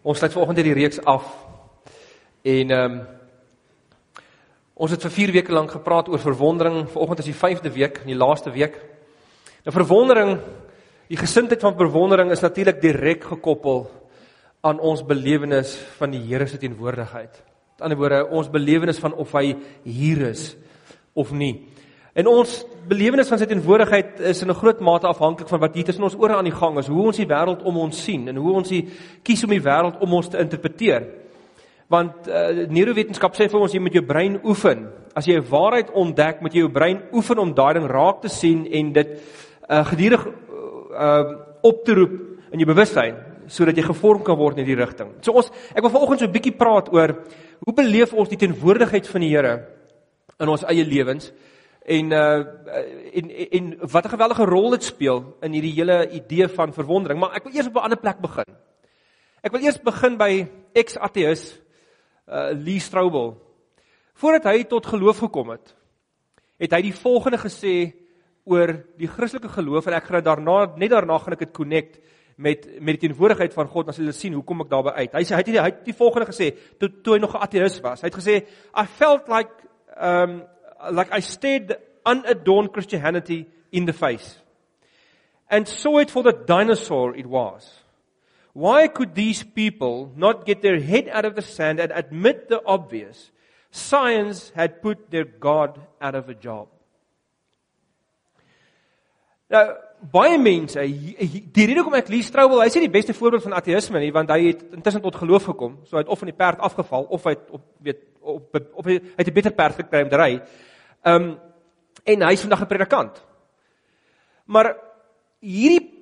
Ons sluit vanoggend hierdie reeks af. En ehm um, ons het vir 4 weke lank gepraat oor verwondering. Vanoggend is die 5de week, die laaste week. Nou verwondering, die gesindheid van verwondering is natuurlik direk gekoppel aan ons belewenis van die Here se teenwoordigheid. Met ander woorde, ons belewenis van of hy hier is of nie. En ons belewenis van sy teenwoordigheid is in 'n groot mate afhanklik van wat hier tussen ons ore aan die gang is, hoe ons die wêreld om ons sien en hoe ons die kies om die wêreld om ons te interpreteer. Want uh, neurowetenskap sê vir ons jy moet jou brein oefen. As jy 'n waarheid ontdek, moet jy jou brein oefen om daai ding raak te sien en dit uh, gedurig uh, op te roep in jou bewustheid sodat jy gevorm kan word in die rigting. So ons ek wil vanoggend so 'n bietjie praat oor hoe beleef ons die teenwoordigheid van die Here in ons eie lewens? En uh en en wat 'n geweldige rol dit speel in hierdie hele idee van verwondering. Maar ek wil eers op 'n ander plek begin. Ek wil eers begin by ex-ateïs uh Lee Strobel. Voordat hy tot geloof gekom het, het hy die volgende gesê oor die Christelike geloof en ek gaan daarna net daarna gaan ek dit connect met met die teenwoordigheid van God as jy wil sien hoe kom ek daarby uit. Hy sê hy het die, hy het die volgende gesê toe toe hy nog 'n ateïs was. Hy het gesê I felt like um like I stared unadorned Christianity in the face and saw it for the dinosaur it was. Why could these people not get their head out of the sand and admit the obvious? Science had put their God out of a job. Nou baie mense, die rede hoekom ek Lee Strobel, hy nie die beste voorbeeld van ateïsme nie, want hy het intussen tot geloof gekom. So hy het of van die perd afgeval of hy het op weet op op hy het 'n beter perd gekry om te ry. Ehm um, en hy is vandag 'n predikant. Maar hierdie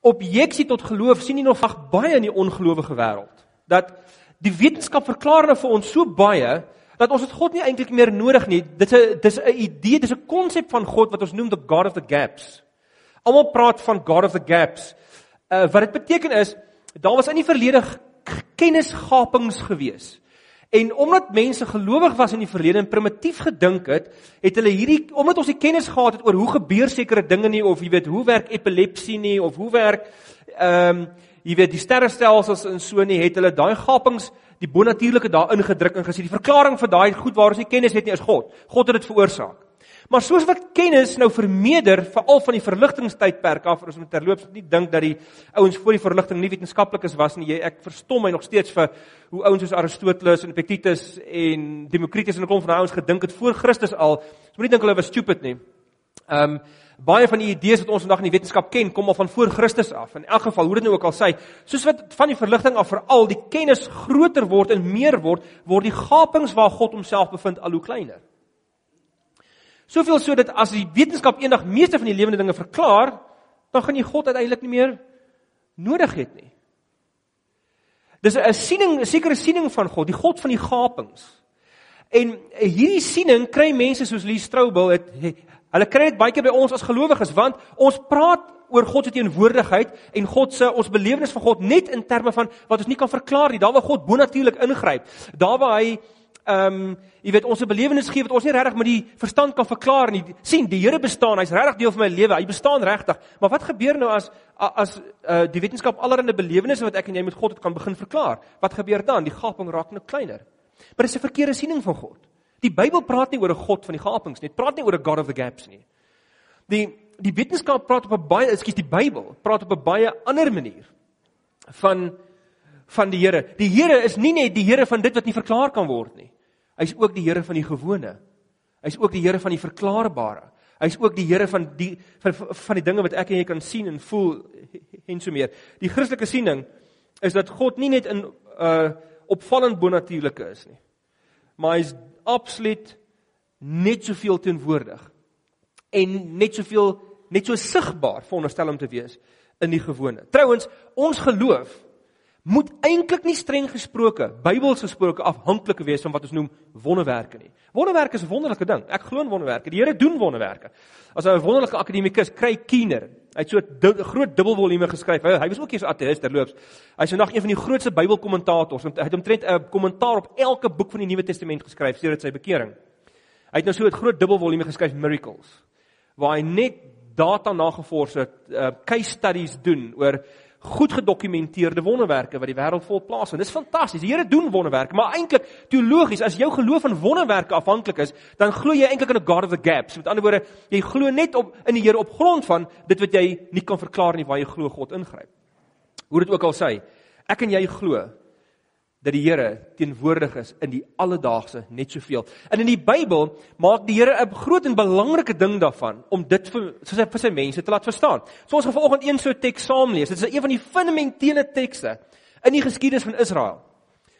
objeksie tot geloof sien jy nog baie in die ongelowige wêreld. Dat die wetenskap verklaar nou vir ons so baie dat ons dit God nie eintlik meer nodig nie. Dit is 'n dis 'n idee, dis 'n konsep van God wat ons noem the God of the gaps. Almal praat van God of the gaps. Uh wat dit beteken is, daar was in die verlede kennisgapings geweest. En omdat mense gelowig was in die verlede en primitief gedink het, het hulle hierdie omdat ons die kennis gehad het oor hoe gebeur sekere dinge nie of jy weet hoe werk epilepsie nie of hoe werk ehm um, jy weet die sterrestelsels en so nie, het hulle daai gapings die bonatuurlike daarin gedruk en gesê die verklaring vir daai goed waar ons nie kennis het nie is God. God het dit veroorsaak. Maar soos wat kennis nou vermeerder veral van die verligtingstydperk af, ons moet terloops nie dink dat die ouens voor die verligting nie wetenskaplikes was nie. Jy ek verstom my nog steeds vir hoe ouens soos Aristoteles en Epictetus en Demokritus en 'n klomp van daai ouens gedink het voor Christus al. Ons moet nie dink hulle was stupid nie. Ehm um, baie van die idees wat ons vandag in die wetenskap ken, kom al van voor Christus af. In elk geval, hoe dit nou ook al sê, soos wat van die verligting af veral die kennis groter word en meer word, word die gapings waar God homself bevind al hoe kleiner. Soveel so dat as die wetenskap eendag meeste van die lewende dinge verklaar, dan gaan jy God uiteindelik nie meer nodig hê nie. Dis 'n siening, 'n sekere siening van God, die God van die gapings. En hierdie siening kry mense soos Lee Strobel, het, hulle kry dit baie keer by ons as gelowiges want ons praat oor God se teenwoordigheid en God se ons belewenis van God net in terme van wat ons nie kan verklaar nie. Daar waar God bonatuurlik ingryp, daar waar hy ehm um, jy weet ons 'n belewenis gee wat ons nie regtig met die verstand kan verklaar nie. sien, die Here bestaan, hy's regtig deel van my lewe. Hy bestaan regtig. Maar wat gebeur nou as as uh, die wetenskap allerlei belewennisse wat ek en jy met God het kan begin verklaar? Wat gebeur dan? Die gaping raak nou kleiner. Maar dis 'n verkeerde siening van God. Die Bybel praat nie oor 'n God van die gapings nie. Dit praat nie oor 'n God of the gaps nie. Die die wetenskap praat op 'n baie, ekskuus, die Bybel praat op 'n baie ander manier van van die Here. Die Here is nie net die Here van dit wat nie verklaar kan word nie. Hy's ook die Here van die gewone. Hy's ook die Here van die verklaarbare. Hy's ook die Here van die van, van die dinge wat ek en jy kan sien en voel en so meer. Die Christelike siening is dat God nie net in uh opvallend bonatuurlike is nie. Maar hy's absoluut net soveel teenwoordig en net soveel net so sigbaar veronderstel om te wees in die gewone. Trouwens, ons geloof moet eintlik nie streng gesproke, Bybels gesproke afhanklik wees van wat ons noem wonderwerke nie. Wonderwerke is 'n wonderlike ding. Ek glo in wonderwerke. Die Here doen wonderwerke. As 'n wonderlike akademikus kry Keener, hy het so 'n groot dubbelvolume geskryf. Hy, hy was ook eers ateïs terloops. Hy's vandag een van die grootste Bybelkommentators. Hy het omtrent 'n kommentaar op elke boek van die Nuwe Testament geskryf sedert sy bekering. Hy het nou so 'n groot dubbelvolume geskryf Miracles waar hy net data nagevors het, uh, case studies doen oor goed gedokumenteerde wonderwerke wat die wêreld vol plaas. En dis fantasties. Die Here doen wonderwerke, maar eintlik teologies, as jou geloof in wonderwerke afhanklik is, dan glo jy eintlik in 'n God of the gaps. Met ander woorde, jy glo net op in die Here op grond van dit wat jy nie kan verklaar nie waar jy glo God ingryp. Hoe dit ook al sê, ek en jy glo dat die Here teenwoordig is in die alledaagse net soveel. En in die Bybel maak die Here 'n groot en belangrike ding daarvan om dit vir soos hy vir sy mense te laat verstaan. So ons gaan vanoggend een so teks saam lees. Dit is een van die fundamentele tekste in die geskiedenis van Israel.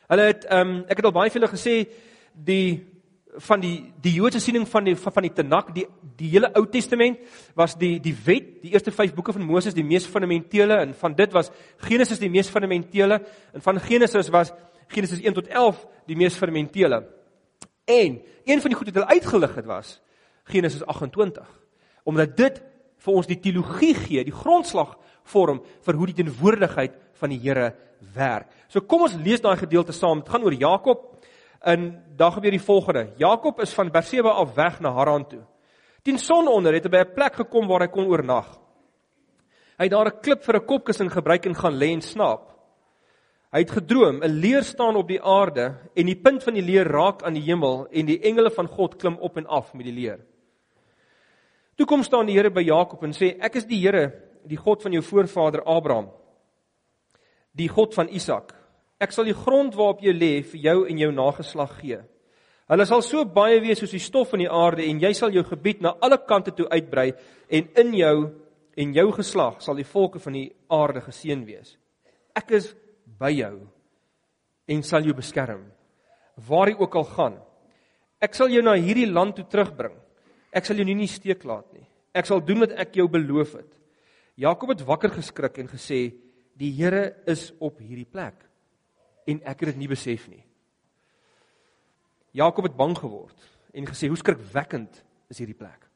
Hulle het ehm um, ek het al baie vir hulle gesê die van die die Joodse siening van die van die Tanakh, die die hele Ou Testament was die die wet, die eerste 5 boeke van Moses die mees fundamentele en van dit was Genesis die mees fundamentele en van Genesis was Genesis 1 tot 11 die mees fundamentele. En een van die goed wat hulle uitgelig het was Genesis 28. Omdat dit vir ons die teologie gee, die grondslag vorm vir hoe die teenwoordigheid van die Here werk. So kom ons lees daai gedeelte saam. Dit gaan oor Jakob. En daar gebeur die volgende. Jakob is van Berseba af weg na Haran toe. Teen sononder het hy by 'n plek gekom waar hy kon oornag. Hy het daar 'n klip vir 'n kopkussing gebruik en gaan lê en slaap. Hy het gedroom, 'n leer staan op die aarde en die punt van die leer raak aan die hemel en die engele van God klim op en af met die leer. Toe kom staan die Here by Jakob en sê: "Ek is die Here, die God van jou voorvader Abraham, die God van Isak. Ek sal die grond waarop jy lê vir jou en jou nageslag gee. Hulle sal so baie wees soos die stof van die aarde en jy sal jou gebied na alle kante toe uitbrei en in jou en jou geslag sal die volke van die aarde geseën wees. Ek is by jou en sal jou beskerm waar jy ook al gaan. Ek sal jou na hierdie land toe terugbring. Ek sal jou nie, nie steek laat nie. Ek sal doen wat ek jou beloof het. Jakob het wakker geskrik en gesê: "Die Here is op hierdie plek." En ek het dit nie besef nie. Jakob het bang geword en gesê: "Hoe skrikwekkend is hierdie plek?"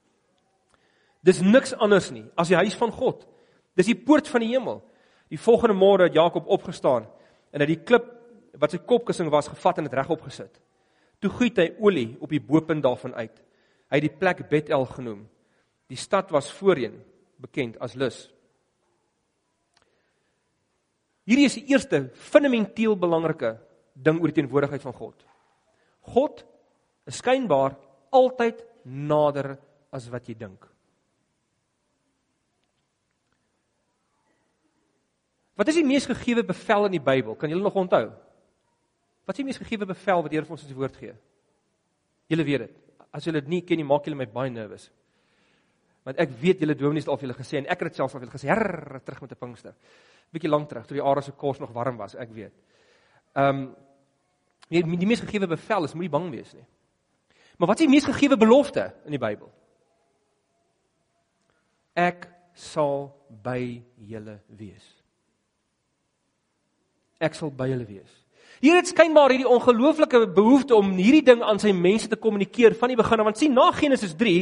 Dis niks anders nie as die huis van God. Dis die poort van die hemel. Die volgende môre het Jakob opgestaan en het die klip wat sy kopkussing was gevat en dit regop gesit. Toe giet hy olie op die bopunt daarvan uit. Hy het die plek Bethel genoem. Die stad was voorheen bekend as Lus. Hierdie is die eerste fundamenteel belangrike ding oor die teenwoordigheid van God. God is skynbaar altyd nader as wat jy dink. Wat is die mees gegeewe bevel in die Bybel? Kan julle nog onthou? Wat is die mees gegeewe bevel wat die Here vir ons in sy woord gee? Julle weet dit. As julle dit nie ken nie, maak julle my baie nervus. Want ek weet julle dominees het al vir julle gesê en ek het dit self al vir julle gesê, "Herr, terug met 'n Pinkster." Bietjie lank terug, toe die aarde se kos nog warm was, ek weet. Ehm um, die, die mees gegeewe bevel is moenie bang wees nie. Maar wat is die mees gegeewe belofte in die Bybel? Ek sal by julle wees ek sal by hulle wees. Here het skynbaar hierdie ongelooflike behoefte om hierdie ding aan sy mense te kommunikeer van die begin af. Want sien na Genesis 3,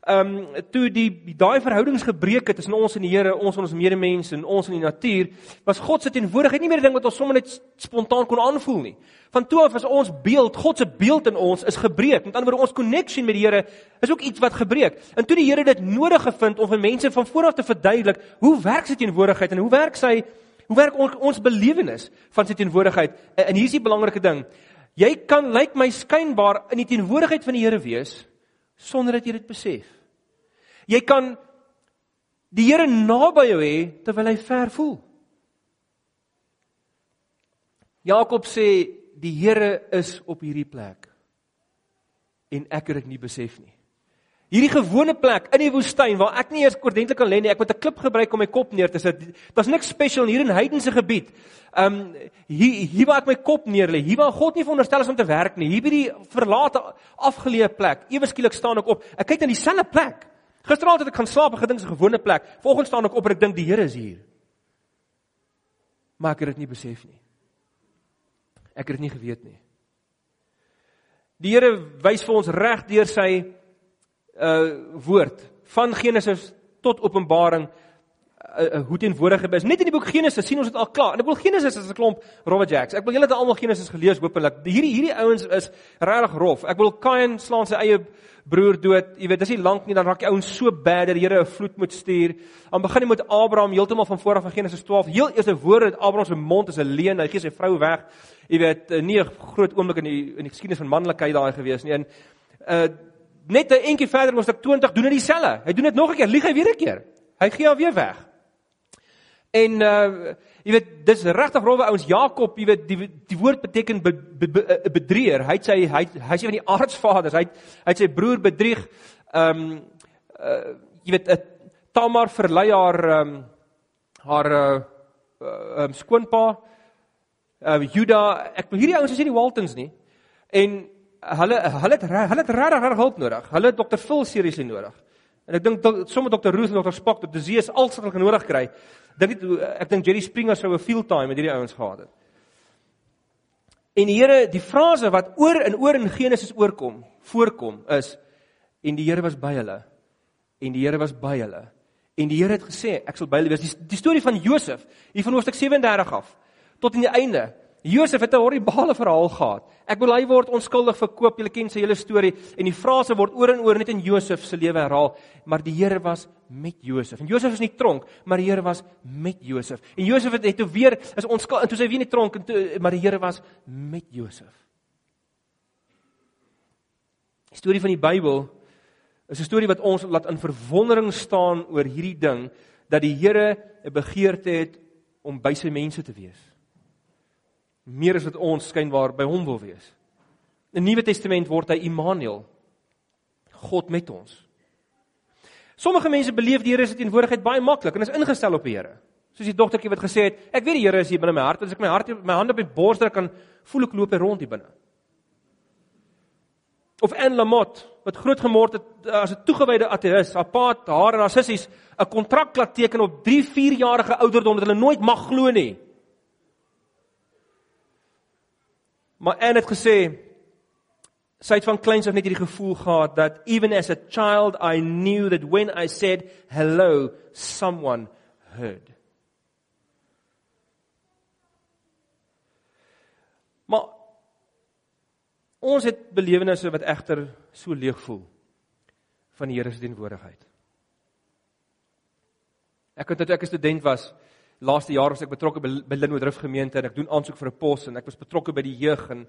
ehm um, toe die daai verhoudings gebreek het tussen ons en die Here, ons en ons medemens en ons en die natuur, was God se teenwoordigheid nie meer 'n ding wat ons sommer net spontaan kon aanvoel nie. Van toe af was ons beeld, God se beeld in ons is gebreek. Met ander woorde, ons connection met die Here is ook iets wat gebreek. En toe die Here dit nodig gevind om vir mense van vooraf te verduidelik hoe werk sy teenwoordigheid en hoe werk sy Hoe werk ons ons belewenis van sy teenwoordigheid? En hier is die belangrike ding. Jy kan lyk my skynbaar in die teenwoordigheid van die Here wees sonder dat jy dit besef. Jy kan die Here naby jou hê terwyl hy ver voel. Jakob sê die Here is op hierdie plek en ek het dit nie besef nie. Hierdie gewone plek in die woestyn waar ek nie eers ordentlik kan lê nie, ek moet 'n klip gebruik om my kop neer te sit. Daar's niks spesiaal hier in heidense gebied. Um hier hier waar ek my kop neer lê, hier waar God nie veronderstel is om te werk nie. Hier by die verlate afgeleë plek. Ewe skielik staan ek op. Ek kyk na dieselfde plek. Gisteraand het ek gaan slaap, ek gedink dit is 'n gewone plek. Vanoggend staan ek op en ek dink die Here is hier. Maar ek het dit nie besef nie. Ek het dit nie geweet nie. Die Here wys vir ons reg deur sy uh woord van Genesis tot Openbaring uh, hoe teenwoordig is. Net in die boek Genesis sien ons dit al klaar. En ek wil Genesis is 'n klomp rowwe jacks. Ek wil julle het almal Genesis gelees hopelik. Hierdie hierdie ouens is regtig rof. Ek wil Kain slaan sy eie broer dood. Jy weet, dis nie lank nie dan raak die ouens so bad dat die Here 'n vloed moet stuur. Aan begin hy met Abraham heeltemal van voor af in Genesis 12. Heel eerste woorde uit Abraham se mond is 'n leuen. Hy gee sy vrou weg. Jy weet, nie 'n groot oomblik in die in die geskiedenis van manlikheid daai gewees nie. En uh net 'n entjie verder mos ek 20 doen dit dieselfde. Hy doen dit nog 'n keer, lieg hy weer 'n keer. Hy gee haar weer weg. En uh jy weet dis regtig rowwe ouens Jakob, jy weet die die woord beteken be, be, be, eh, bedrieger. Hy sê hy hy sê van die aardsvaders, hy hy sy broer bedrieg. Ehm um, uh jy weet uh, Tamar verlei haar ehm um, haar uh um, skoonpa uh Juda. Ek hierdie ouens is nie die Waltons nie. En hulle hulle het hulle het regtig hulp nodig. Hulle het Dr. Phil seriously nodig. En ek dink sommer Dr. Ruth en Dr. Spock, Dr. Zeus al sukkel genodig kry dink nie ek dink Jerry Springer sou 'n field time met hierdie ouens gehad het. En die Here, die frase wat oor en oor in Genesis oorkom, voorkom is en die Here was by hulle. En die Here was by hulle. En die Here het gesê, ek sal by hulle wees. Die, die storie van Josef, hier van hoofstuk 37 af tot in die einde. Josef het 'n horribale verhaal gehad. Ek bedoel hy word onskuldig verkoop. Julle ken sy hele storie en die frase word oor en oor net in Josef se lewe herhaal, maar die Here was met Josef. En Josef is nie tronk, maar die Here was met Josef. En Josef het toe weer is onskuldig en toe sy weer nie tronk en toe maar die Here was met Josef. Die storie van die Bybel is 'n storie wat ons laat in verwondering staan oor hierdie ding dat die Here 'n begeerte het om by sy mense te wees meer as wat ons skynbaar by hom wil wees. In die Nuwe Testament word hy Immanuel. God met ons. Sommige mense beleef die Here se teenwoordigheid baie maklik en is ingestel op die Here. Soos die dogtertjie wat gesê het, ek weet die Here is hier binne my hart, as ek my hart my hand op die bors druk kan voel ek loop hy rond hier binne. Of Anne Lamott wat groot gemord het as 'n toegewyde ateïs, haar pa haar en haar sissies 'n kontrak laat teken op 3-4 jarige ouderdom dat hulle nooit mag glo nie. Maar Anne het gesê sy het van kleins af net hierdie gevoel gehad dat even as a child I knew that when I said hello someone heard. Maar ons het belewennisse wat egter so leeg voel van die Here se teenwoordigheid. Ek het toe ek 'n student was, laaste jaar was ek betrokke by, Linwood Rift gemeente en ek doen aansoek vir 'n pos en ek was betrokke by die jeug en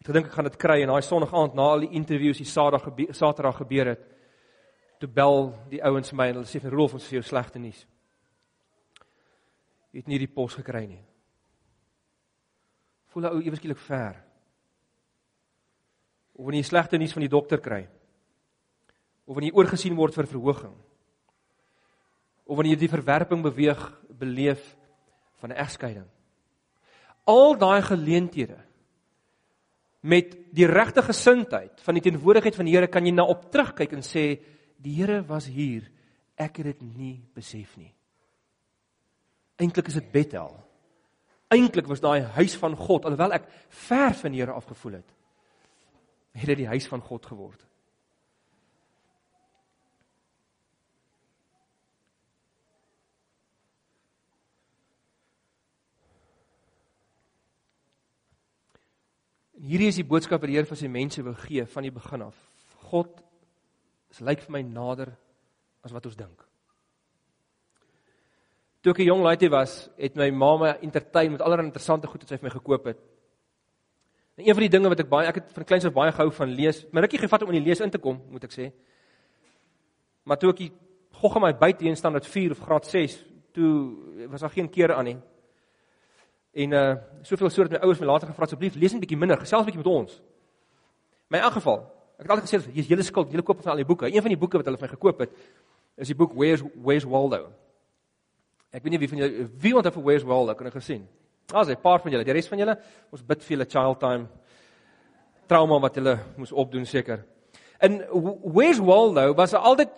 ek gedink ek gaan dit kry en daai sonnige aand na al die interviews die Saterdag gebeur, Saterdag gebeur het toe bel die ouens my en hulle sê vir Rolf ons vir jou slegte nuus. Jy het nie die pos gekry nie. Voel ou eweskielik ver. Of wanneer jy slegte nuus van die dokter kry. Of wanneer jy oorgesien word vir verhoging of wanneer jy die verwerping beweeg beleef van 'n egskeiding. Al daai geleenthede met die regte gesindheid van die teenwoordigheid van die Here kan jy na op terugkyk en sê die Here was hier. Ek het dit nie besef nie. Eintlik is dit Bethel. Eintlik was daai huis van God alhoewel ek ver van die Here afgevoel het. Het dit die huis van God geword. En hierdie is die boodskap wat die Here vir sy mense wil gee van die begin af. God is lyk vir my nader as wat ons dink. Toe ek 'n jong laaitie was, het my ma my entertain met allerlei interessante goed wat sy vir my gekoop het. En een van die dinge wat ek baie ek het van kleins af baie gehou van lees, maar rukkie gevat om in die lees in te kom, moet ek sê. Maar toe ek gogga my buite in standaard 4 of graad 6, toe was daar geen keer aan nie. En uh soveel soort my ouers my later gevra asseblief lees net bietjie minder, gesels bietjie met ons. My in elk geval, ek het altyd gesê jy's hele skuld, jy koop van al die boeke. Een van die boeke wat hulle vir my gekoop het is die boek Where's Where's Waldo. Ek weet nie wie van julle wie onthou vir Where's Waldo kan ek gesien. Daar's 'n paar van julle, die res van julle, ons bid vir julle child time trauma wat julle moes opdoen seker. En Where's Waldo was altyd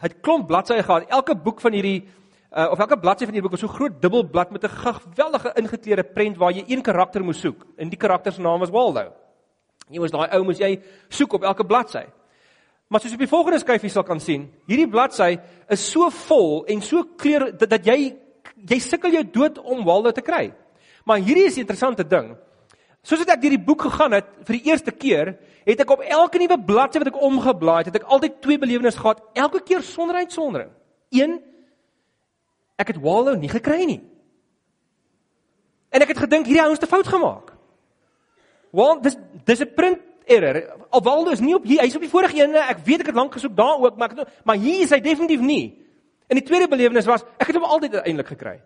het klomp bladsye gehad. Elke boek van hierdie uh, of elke bladsy van die boek was so groot dubbelblad met 'n geweldige ingekleurde prent waar jy een karakter moes soek en die karakter se naam was Waldo. Jy moes daai ou moes jy soek op elke bladsy. Maar soos op die volgende skyfie sal kan sien, hierdie bladsy is so vol en so kleur dat, dat jy jy sukkel jou dood om Waldo te kry. Maar hierdie is 'n interessante ding. Soos ek deur die boek gegaan het vir die eerste keer, het ek op elke nuwe bladsy wat ek omgeblaai het, het ek altyd twee belewennisse gehad, elke keer sonder uitsondering. Een ek het Waldo nie gekry nie. En ek het gedink hierdie ouens het 'n fout gemaak. Want dis dis 'n print error. Alwaldo is nie op hier, hy's op die vorige een. Ek weet ek het lank gesoek daar ook, maar ek maar hier is hy definitief nie. En die tweede belewenis was ek het hom altyd uiteindelik gekry.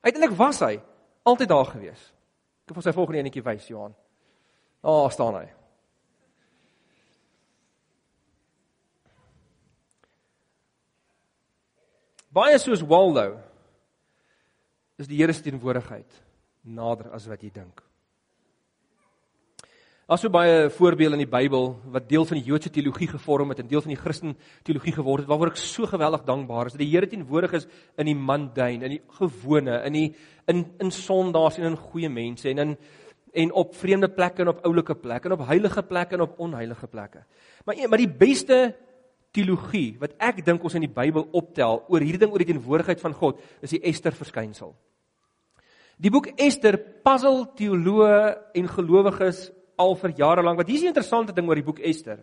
Uiteindelik was hy altyd daar gewees. Ek het vir sy volgende enetjie wys, Johan. Daar oh, staan hy. Baie soos Waldo is die Here se teenwoordigheid nader as wat jy dink. Daar's so baie voorbeelde in die Bybel wat deel van die Joodse teologie gevorm het en deel van die Christen teologie geword het waaroor ek so geweldig dankbaar is dat die Here teenwoordig is in die mundane, in die gewone, in die in in sondaars en in goeie mense en in en op vreemde plekke en op oulike plekke en op heilige plekke en op onheilige plekke. Maar maar die beste teologie wat ek dink ons in die Bybel optel oor hierdie ding oor die teenwoordigheid van God is die Ester verskynsel. Die boek Ester puzzle teoloë en gelowiges al vir jare lank. Wat hier is die interessante ding oor die boek Ester.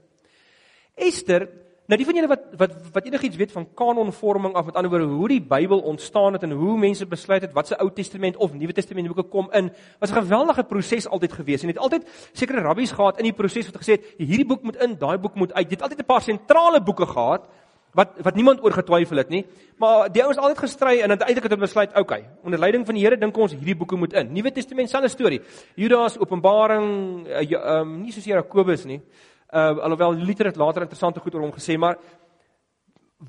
Ester, nou die van julle wat wat wat enigiets weet van kanonvorming af met ander woorde hoe die Bybel ontstaan het en hoe mense besluit het wat se Ou Testament of Nuwe Testament boeke kom in, was 'n geweldige proses altyd gewees en het altyd sekere rabbies gehad in die proses wat gesê het hierdie boek moet in, daai boek moet uit. Dit het altyd 'n paar sentrale boeke gehad wat wat niemand oor getwyfel het nie. Maar die ouens altyd gestry en uiteindelik het hulle besluit, oké, okay, onder leiding van die Here dink ons hierdie boeke moet in. Nuwe Testament selfe storie. Judas, Openbaring, eh, ehm uh, um, nie soos Jakobus nie. Uh alhoewel Luther het later interessante goed oor hom gesê, maar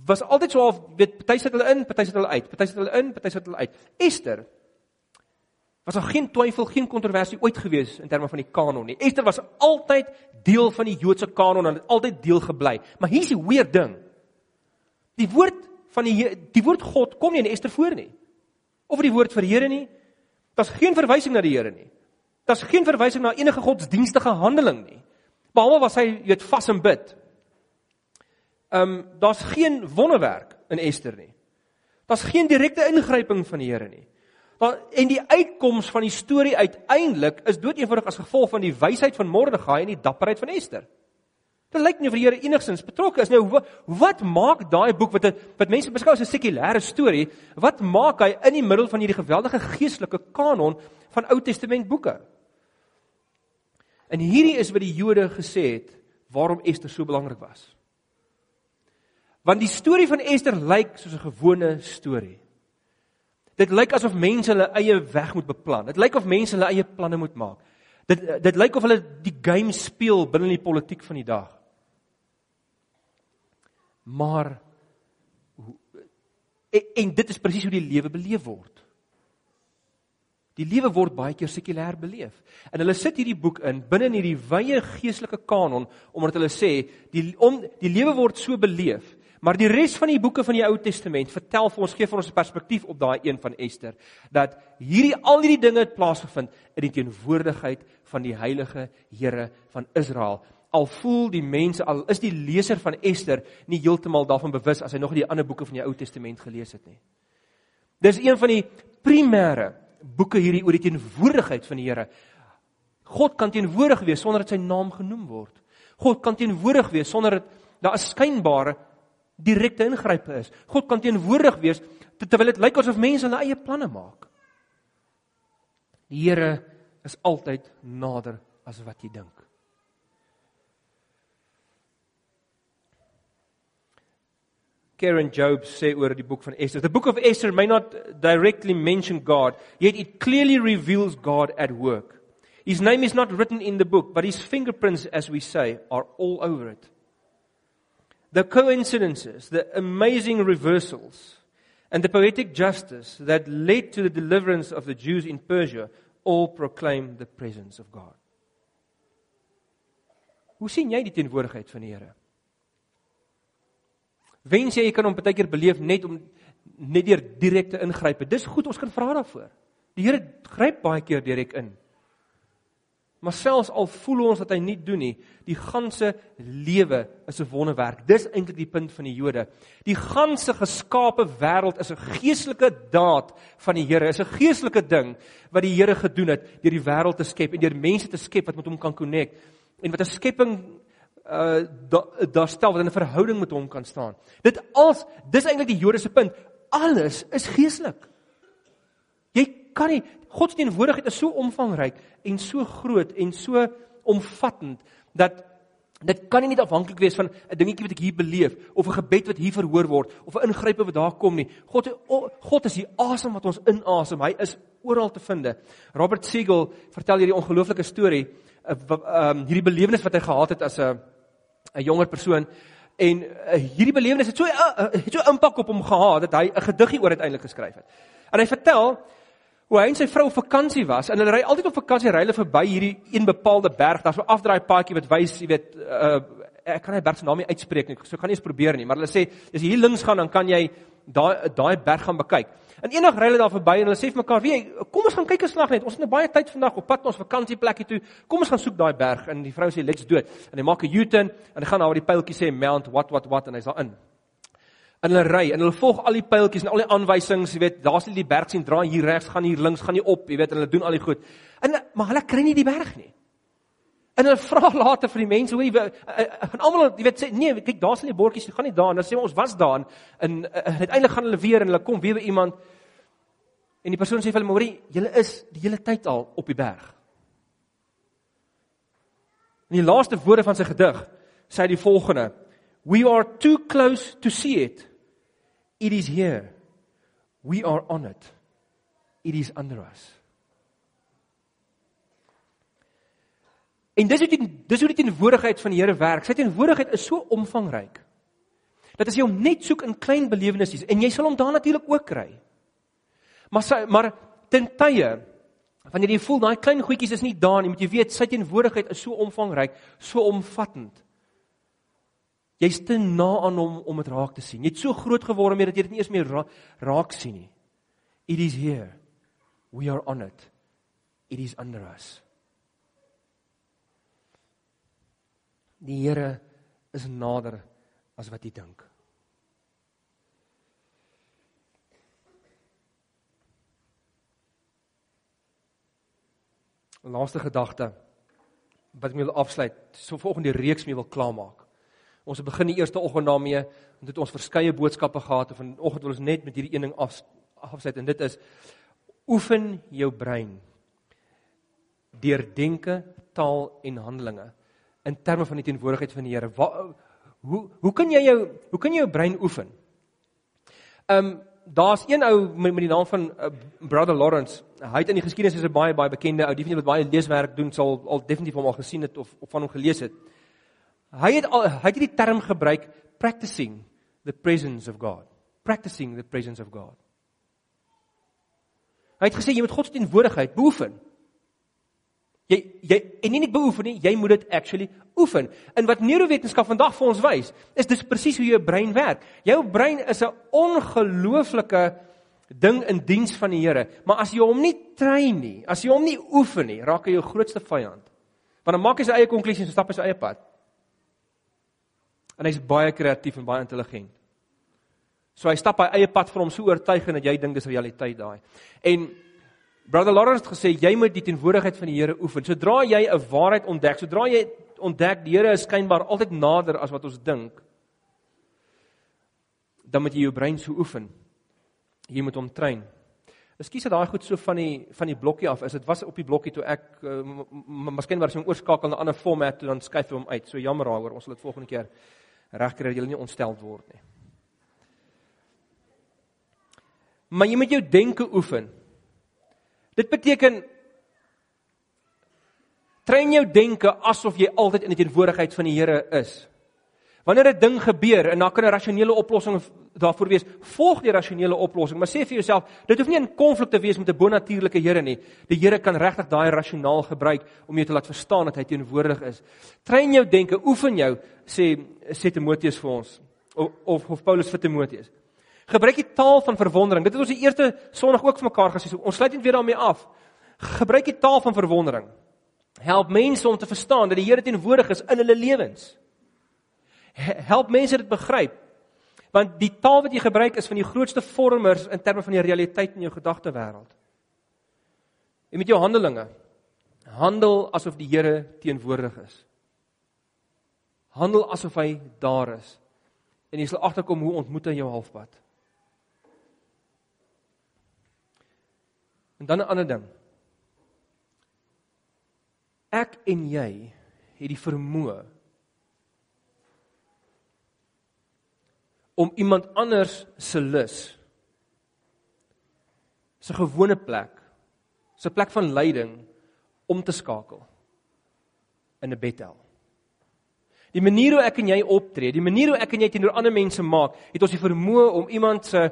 was altyd so of weet party sit hulle in, party sit hulle uit, party sit hulle in, party sit hulle uit. Ester was daar geen twyfel, geen kontroversie ooit gewees in terme van die kanon nie. Ester was altyd deel van die Joodse kanon en het altyd deel gebly. Maar hier's die weird ding. Die woord van die die woord God kom nie in Ester voor nie. Of die woord vir Here nie. Daar's geen verwysing na die Here nie. Daar's geen verwysing na enige godsdienstige handeling nie. Behalwe was hy weet vas en bid. Ehm um, daar's geen wonderwerk in Ester nie. Daar's geen direkte ingryping van die Here nie. Maar en die uitkoms van die storie uiteindelik is doeteenvoudig as gevolg van die wysheid van Mordegai en die dapperheid van Ester. Dit lyk nie of die Here enigsins betrokke is nou wat maak daai boek wat wat mense beskou as 'n sekulêre storie, wat maak hy in die middel van hierdie geweldige geestelike kanon van Ou Testament boeke? En hierdie is wat die Jode gesê het waarom Ester so belangrik was. Want die storie van Ester lyk soos 'n gewone storie. Dit lyk asof mense hulle eie weg moet beplan. Dit lyk of mense hulle eie planne moet maak. Dit dit lyk of hulle die game speel binne die politiek van die dag. Maar en, en dit is presies hoe die lewe beleef word. Die lewe word baie keer sekulêr beleef. En hulle sit hierdie boek in binne in hierdie wye geestelike kanon omdat hulle sê die om die lewe word so beleef, maar die res van die boeke van die Ou Testament vertel vir ons gee vir ons 'n perspektief op daai een van Ester dat hierdie al hierdie dinge het plaasgevind in die teenwoordigheid van die heilige Here van Israel al voel die mense al is die leser van Ester nie heeltemal daarvan bewus as hy nog die ander boeke van die Ou Testament gelees het nie. Dis een van die primêre boeke hierdie oor die teenwoordigheid van die Here. God kan teenwoordig wees sonder dat sy naam genoem word. God kan teenwoordig wees sonder dat daar 'n skynbare direkte ingrype is. God kan teenwoordig wees terwyl dit lyk asof mense hulle eie planne maak. Die Here is altyd nader as wat jy dink. Karen Job sê oor die boek van Esther. The book of Esther may not directly mention God, yet it clearly reveals God at work. His name is not written in the book, but his fingerprints as we say are all over it. The coincidences, the amazing reversals, and the poetic justice that led to the deliverance of the Jews in Persia all proclaim the presence of God. Hoe sien jy die teenwoordigheid van die Here? Wens jy jy kan hom baie keer beleef net om net deur direkte ingrype. Dis goed, ons kan vra daarvoor. Die Here gryp baie keer direk in. Maar selfs al voel ons dat hy nie doen nie, die ganse lewe is 'n wonderwerk. Dis eintlik die punt van die Jode. Die ganse geskape wêreld is 'n geestelike daad van die Here. Is 'n geestelike ding wat die Here gedoen het deur die wêreld te skep en deur mense te skep wat met hom kan connect en wat 'n skepping uh daar stel wat in 'n verhouding met hom kan staan. Dit als dis eintlik die Jode se punt. Alles is geestelik. Jy kan nie God se teenwoordigheid is so omvangryk en so groot en so omvattend dat dit kan nie net afhanklik wees van 'n dingetjie wat ek hier beleef of 'n gebed wat hier verhoor word of 'n ingrype wat daar kom nie. God God is die asem wat ons inasem. Hy is oral te vind. Robert Siegel vertel hierdie ongelooflike storie, uh, um, hierdie belewenis wat hy gehad het as 'n 'n jonger persoon en uh, hierdie belewenis het so uh, het so impak op hom gehad dat hy 'n gediggie oor uiteindelik geskryf het. En hy vertel hoe hy en sy vrou op vakansie was en hulle ry altyd op vakansie ry hulle verby hierdie een bepaalde berg. Daar's 'n afdraai paadjie wat wys, jy weet, uh, ek kan nie berg se naam nie uitspreek nie. So kan nie eens probeer nie, maar hulle sê as jy hier links gaan dan kan jy daai daai berg gaan bekyk. En eendag ry hulle daar verby en hulle sê vir mekaar, "Wie, kom ons gaan kyk 'n slag net. Ons het nou baie tyd vandag op pad na ons vakansieplekkie toe. Kom ons gaan soek daai berg." En die vrou sê, "Let's do it." En hy maak 'n U-turn en hy gaan na waar die pyltjie sê Mount what what what en hy's daar in en hulle ry en hulle volg al die pyltjies en al die aanwysings, jy weet, daar's net die berg sien, draai hier regs, gaan hier links, gaan hier op, jy weet, en hulle doen al die goed. En maar hulle kry nie die berg nie. En hulle vra later vir die mense, hoe en eh, eh, almal, jy weet, sê nee, kyk, daar's nie bordjies, gaan nie daar en dan sê ons was daar en uiteindelik gaan hulle weer en hulle kom weer by iemand en die persoon sê vir hulle, "Maar julle is die hele tyd al op die berg." In die laaste woorde van sy gedig sê hy die volgende: "We are too close to see it." It is here. We are on it. It is under us. En dis hoe die dis hoe die teenwoordigheid van die Here werk. Sy teenwoordigheid is so omvangryk. Dat as jy hom net soek in klein belewennisse en jy sal hom daar natuurlik ook kry. Maar sy, maar ten tye wanneer jy voel daai klein goedjies is nie daar nie, moet jy weet sy teenwoordigheid is so omvangryk, so omvattend. Jy's te na aan hom om dit raak te sien. Jy't so groot geword met dat jy dit nie eens meer ra raak sien nie. It is here. We are on it. It is under us. Die Here is nader as wat jy dink. Laaste gedagte wat ek wil afsluit, so volgende reeks mee wil klaarmaak. Ons het begin die eerste oggend daarmee en dit ons verskeie boodskappe gehad en vanoggend wil ons net met hierdie een ding af afsluit en dit is oefen jou brein deur denke, taal en handelinge in terme van die teenwoordigheid van die Here. Hoe hoe kan jy jou hoe kan jy jou brein oefen? Ehm um, daar's een ou met, met die naam van uh, Brother Lawrence. Hy het in die geskiedenis is 'n baie baie bekende ou, definitief wat baie leeswerk doen, sal al definitief hom al gesien het of, of van hom gelees het. Hy het al, hy het hierdie term gebruik practicing the presence of God. Practicing the presence of God. Hy het gesê jy moet God se teenwoordigheid beoefen. Jy jy en nie net beoefen nie, jy moet dit actually oefen. En wat neurowetenskap vandag vir ons wys, is dis presies hoe jou brein werk. Jou brein is 'n ongelooflike ding in diens van die Here, maar as jy hom nie train nie, as jy hom nie oefen nie, raak hy jou grootste vyand. Want dan maak hy sy eie konklusies en stap hy sy eie pad en hy's baie kreatief en baie intelligent. So hy stap hy eie pad vir hom so oortuigend dat jy dink dis realiteit daai. En Brother Lawrence het gesê jy moet die teenwoordigheid van die Here oefen. Sodra jy 'n waarheid ontdek, sodra jy ontdek die Here is skynbaar altyd nader as wat ons dink, dan moet jy jou brein so oefen. Jy moet hom train. Ekskuus dat daai goed so van die van die blokkie af is. Dit was op die blokkie toe ek uh, miskien was hom oorskakel na 'n ander format toe dan skuif hom uit. So jammer daaroor. Ons sal dit volgende keer regkry dat jy nie ontstel word nie. Maar jy moet jou denke oefen. Dit beteken train jou denke asof jy altyd in die teenwoordigheid van die Here is. Wanneer 'n ding gebeur en daar kan 'n rasionele oplossing daarvoor wees, volg die rasionele oplossing, maar sê vir jouself, dit hoef nie in konflik te wees met 'n bonatuurlike Here nie. Die Here kan regtig daai rasionaal gebruik om jou te laat verstaan dat hy teenwoordig is. Train jou denke, oefen jou, sê sê Timoteus vir ons of of, of Paulus vir Timoteus. Gebruik die taal van verwondering. Dit het ons die eerste Sondag ook vir mekaar gesê. Ons sluit net weer daarmee af. Gebruik die taal van verwondering. Help mense om te verstaan dat die Here teenwoordig is in hulle lewens. Help mense dit begryp. Want die taal wat jy gebruik is van die grootste vormers in terme van die realiteit in jou gedagtewêreld. En met jou handelinge handel asof die Here teenwoordig is. Handel asof hy daar is. En jy sal agterkom hoe ontmoet hy jou halfpad. En dan 'n ander ding. Ek en jy het die vermoë om iemand anders se lus se gewone plek, se plek van lyding om te skakel in 'n Bethel. Die manier hoe ek en jy optree, die manier hoe ek en jy teenoor ander mense maak, het ons die vermoë om iemand se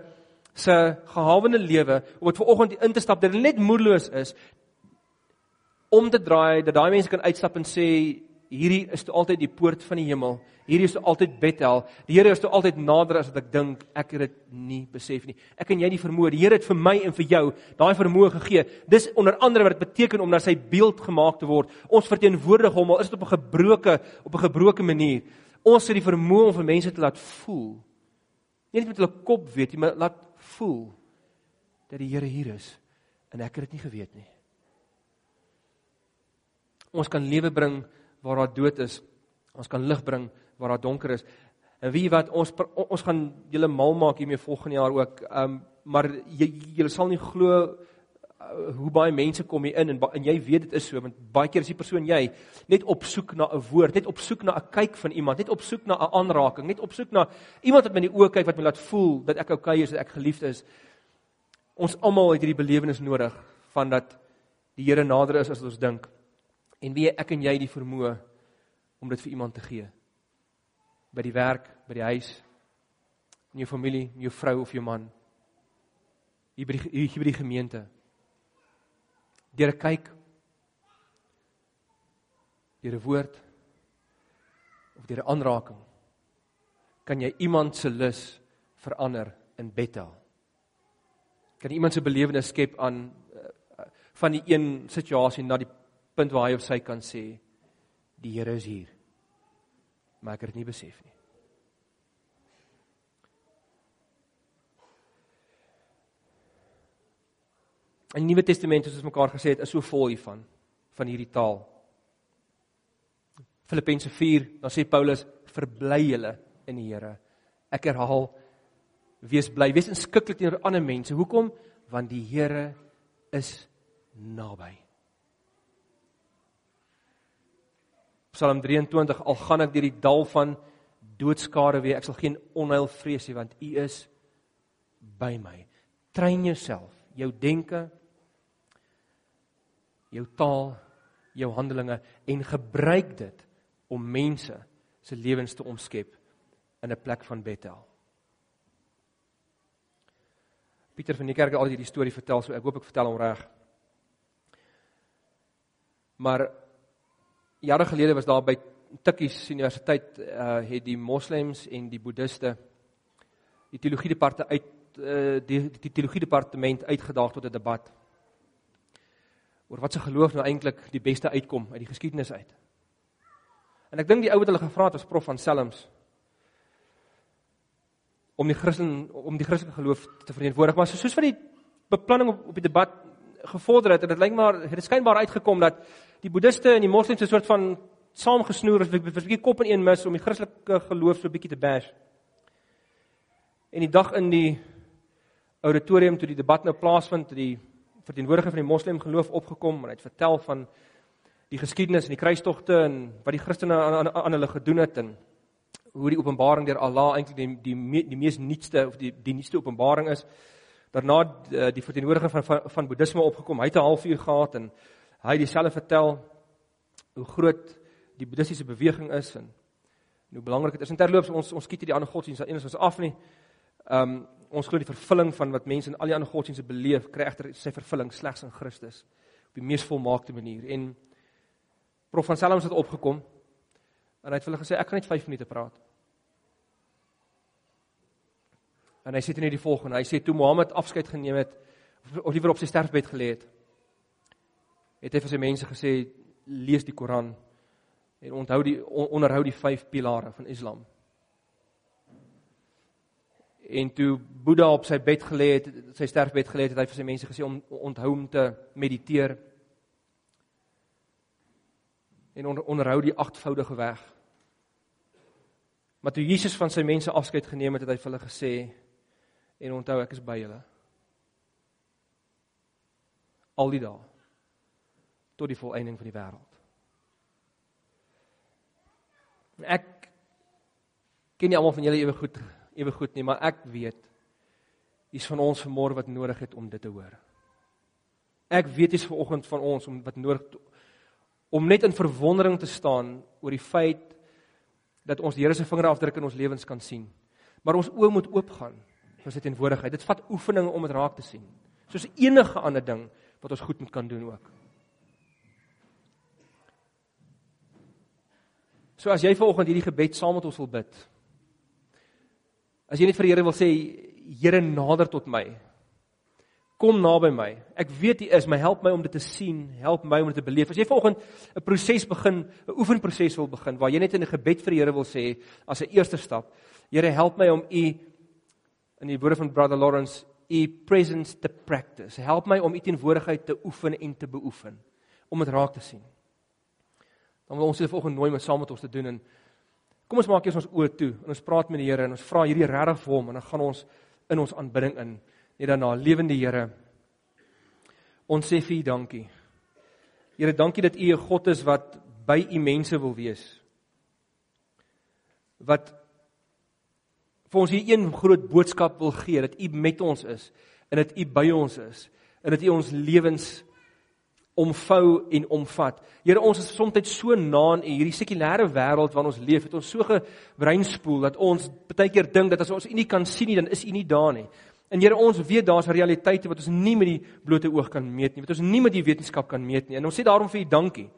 se gehawende lewe om dit vanoggend in te stap dat hulle net moedeloos is om te draai dat daai mense kan uitstap en sê hierdie is toe altyd die poort van die hemel. Hierdie is toe altyd Bethel. Die Here is toe altyd nader as wat ek dink. Ek het dit nie besef nie. Ek en jy die vermoë. Die Here het vir my en vir jou daai vermoë gegee. Dis onder andere wat dit beteken om na sy beeld gemaak te word. Ons verteenwoordig hom al is dit op 'n gebroke op 'n gebroke manier. Ons het die vermoë om vir mense te laat voel. Nie net met hulle kop weet nie, maar laat voel dat die Here hier is en ek het dit nie geweet nie. Ons kan lewe bring waar daar dood is. Ons kan lig bring waar daar donker is. En wie wat ons ons gaan julle mal maak hiermee volgende jaar ook. Ehm um, maar jy julle sal nie glo hoe baie mense kom hier in en en jy weet dit is so want baie keer is die persoon jy net op soek na 'n woord, net op soek na 'n kyk van iemand, net op soek na 'n aanraking, net op soek na iemand wat my in die oë kyk wat my laat voel dat ek oukei okay is, dat ek geliefd is. Ons almal het hierdie belewenis nodig van dat die Here nader is as ons dink en wie ek en jy die vermoë om dit vir iemand te gee. By die werk, by die huis, in jou familie, in jou vrou of jou man. Hier by die hier by die gemeente. Deur 'n kyk deur 'n woord of deur 'n aanraking kan jy iemand se lus verander in Bethel. Kan iemand se belewenis skep aan uh, van die een situasie na die punt waar hy of sy kan sê die Here is hier. Maar ek het dit nie besef nie. In die Nuwe Testament soos ons mekaar gesê het, is so vol hiervan van hierdie taal. Filippense 4, dan sê Paulus, verbly julle in die Here. Ek herhaal, wees bly, wees inskikkelik teenoor ander mense. Hoekom? Want die Here is naby. Psalm 23 al gaan ek deur die dal van doodskare weer ek sal geen onheil vrees nie want u is by my. Train jouself, jou denke, jou taal, jou handelinge en gebruik dit om mense se lewens te omskep in 'n plek van Bethel. Pieter van die kerk het al hierdie storie vertel, so ek hoop ek vertel hom reg. Maar jare gelede was daar by Tikkies Universiteit uh het die moslems en die boeddiste die teologie departement uit uh die, die teologie departement uitgedaag tot 'n debat oor wat se geloof nou eintlik die beste uitkom uit die geskiedenis uit. En ek dink die ou wat hulle gevra het was prof van Selms om die Christen om die Christelike geloof te vereenwoordig maar soos wat die beplanning op, op die debat gevorder het en dit lyk maar het dit skynbaar uitgekom dat die boeddiste en die moslems 'n soort van saamgesnoer is vir 'n bietjie kop in een mis om die Christelike geloof so bietjie te bash. En die dag in die auditorium toe die debat nou plaasvind, het die verteenwoordiger van die moslem geloof opgekom en hy het vertel van die geskiedenis en die kruistogte en wat die Christene aan, aan, aan hulle gedoen het en hoe die openbaring deur Allah eintlik die die die mees nuutste of die die nuutste openbaring is. Daarna die, die verteenwoordiger van van, van boeddhisme opgekom. Hy het 'n halfuur gehad en hy het dieselfde vertel hoe groot die boeddhistiese beweging is en, en hoe belangrik dit is. En terloops ons ons skiet hierdie ander godsdienste een ons af nie. Ehm um, ons glo die vervulling van wat mense in al die ander godsdienste beleef, kry egter sy vervulling slegs in Christus op die mees volmaakte manier. En Prof van Selms het opgekom en hy het vir hulle gesê ek kan net 5 minute praat. En hy sê dit net die volgende. Hy sê toe Mohammed afskeid geneem het of liewer op sy sterfbed gelê het, het hy vir sy mense gesê lees die Koran en onthou die onderhou die vyf pilare van Islam. En toe Boeddha op sy bed gelê het, sy sterfbed gelê het, het hy vir sy mense gesê om onthou om te mediteer en onder, onderhou die agtvoudige weg. Maar toe Jesus van sy mense afskeid geneem het, het hy vir hulle gesê en onthou ek is by julle. Al die dae tot die volëinding van die wêreld. Ek ken nie almal van julle ewe goed ewe goed nie, maar ek weet dis van ons vanmôre wat nodig het om dit te hoor. Ek weet dis vanoggend van ons om wat nodig om net in verwondering te staan oor die feit dat ons die Here se vingerafdruk in ons lewens kan sien. Maar ons oë moet oopgaan vir sy teenwoordigheid. Dit vat oefening om dit raak te sien. Soos enige ander ding wat ons goed moet kan doen ook. So as jy vanoggend hierdie gebed saam met ons wil bid. As jy net vir die Here wil sê Here nader tot my. Kom naby my. Ek weet U is, my help my om dit te sien, help my om dit te beleef. As jy vanoggend 'n proses begin, 'n oefenproses wil begin waar jy net in 'n gebed vir die Here wil sê as 'n eerste stap. Here help my om U in die woorde van Brother Lawrence u presence te practice. Help my om u teenwoordigheid te oefen en te beoefen om dit raak te sien. Dan wil ons dit volgende nooi om saam met ons te doen en kom ons maak eers ons oë toe en ons praat met die Here en ons vra hierdie regtig vir hom en dan gaan ons in ons aanbidding in. Net daarna lewende Here. Ons sê vir u dankie. Here, dankie dat u 'n God is wat by u mense wil wees. Wat vir ons hier een groot boodskap wil gee dat U met ons is en dat U by ons is en dat U ons lewens omvou en omvat. Here ons is soms so na in hierdie sekulêre wêreld waarin ons leef, het ons so gebreinspoel dat ons baie keer dink dat as ons U nie kan sien nie, dan is U nie daar nie. En Here ons weet daar's realiteite wat ons nie met die blote oog kan meet nie, wat ons nie met die wetenskap kan meet nie. En ons sê daarom vir U dankie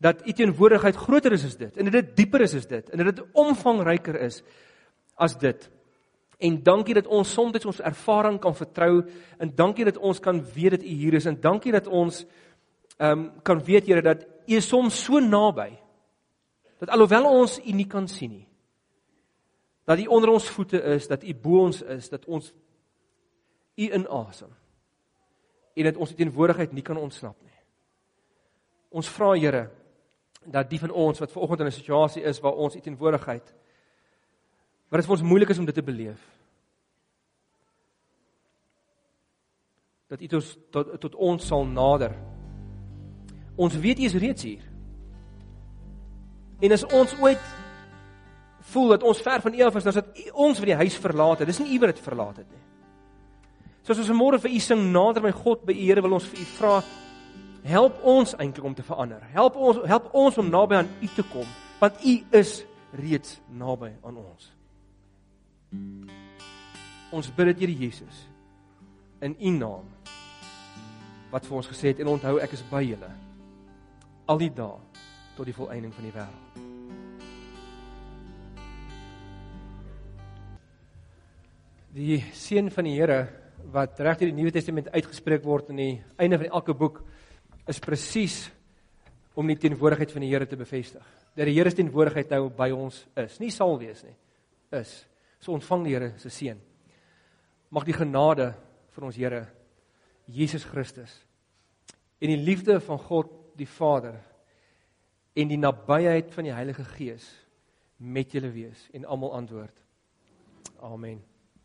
dat U teenwoordigheid groter is as dit en dat dit dieper is as dit en dat dit omvangryker is as dit. En dankie dat ons soms ons ervaring kan vertrou en dankie dat ons kan weet dat U hier is en dankie dat ons ehm um, kan weet Here dat U is soms so naby. Dat alhoewel ons U nie kan sien nie. Dat U onder ons voete is, dat U bo ons is, dat ons U inasem. En dat ons U teenwoordigheid nie kan ontsnap nie. Ons vra Here dat die van ons wat ver oggend in 'n situasie is waar ons U teenwoordigheid wat dit vir ons moeilik is om dit te beleef. Dat dit ons tot tot ons sal nader. Ons weet U is reeds hier. En as ons ooit voel dat ons ver van U af is, dan is dit ons wat die huis verlaat het. Dis nie U wat dit verlaat het nie. Soos ons môre vir U sing nader my God by U Here wil ons vir U vra help ons eintlik om te verander. Help ons help ons om naby aan U te kom want U is reeds naby aan ons. Ons bid dit Here Jesus in U naam wat vir ons gesê het en onthou ek is by julle al die dae tot die volëinding van die wêreld. Die seën van die Here wat reg deur die Nuwe Testament uitgespreek word in die einde van elke boek is presies om die teenwoordigheid van die Here te bevestig. Dat die Here se teenwoordigheid nou by ons is, nie sal wees nie, is. So ontvang die Here se seën. Mag die genade van ons Here Jesus Christus en die liefde van God die Vader en die nabyheid van die Heilige Gees met julle wees en almal antwoord. Amen.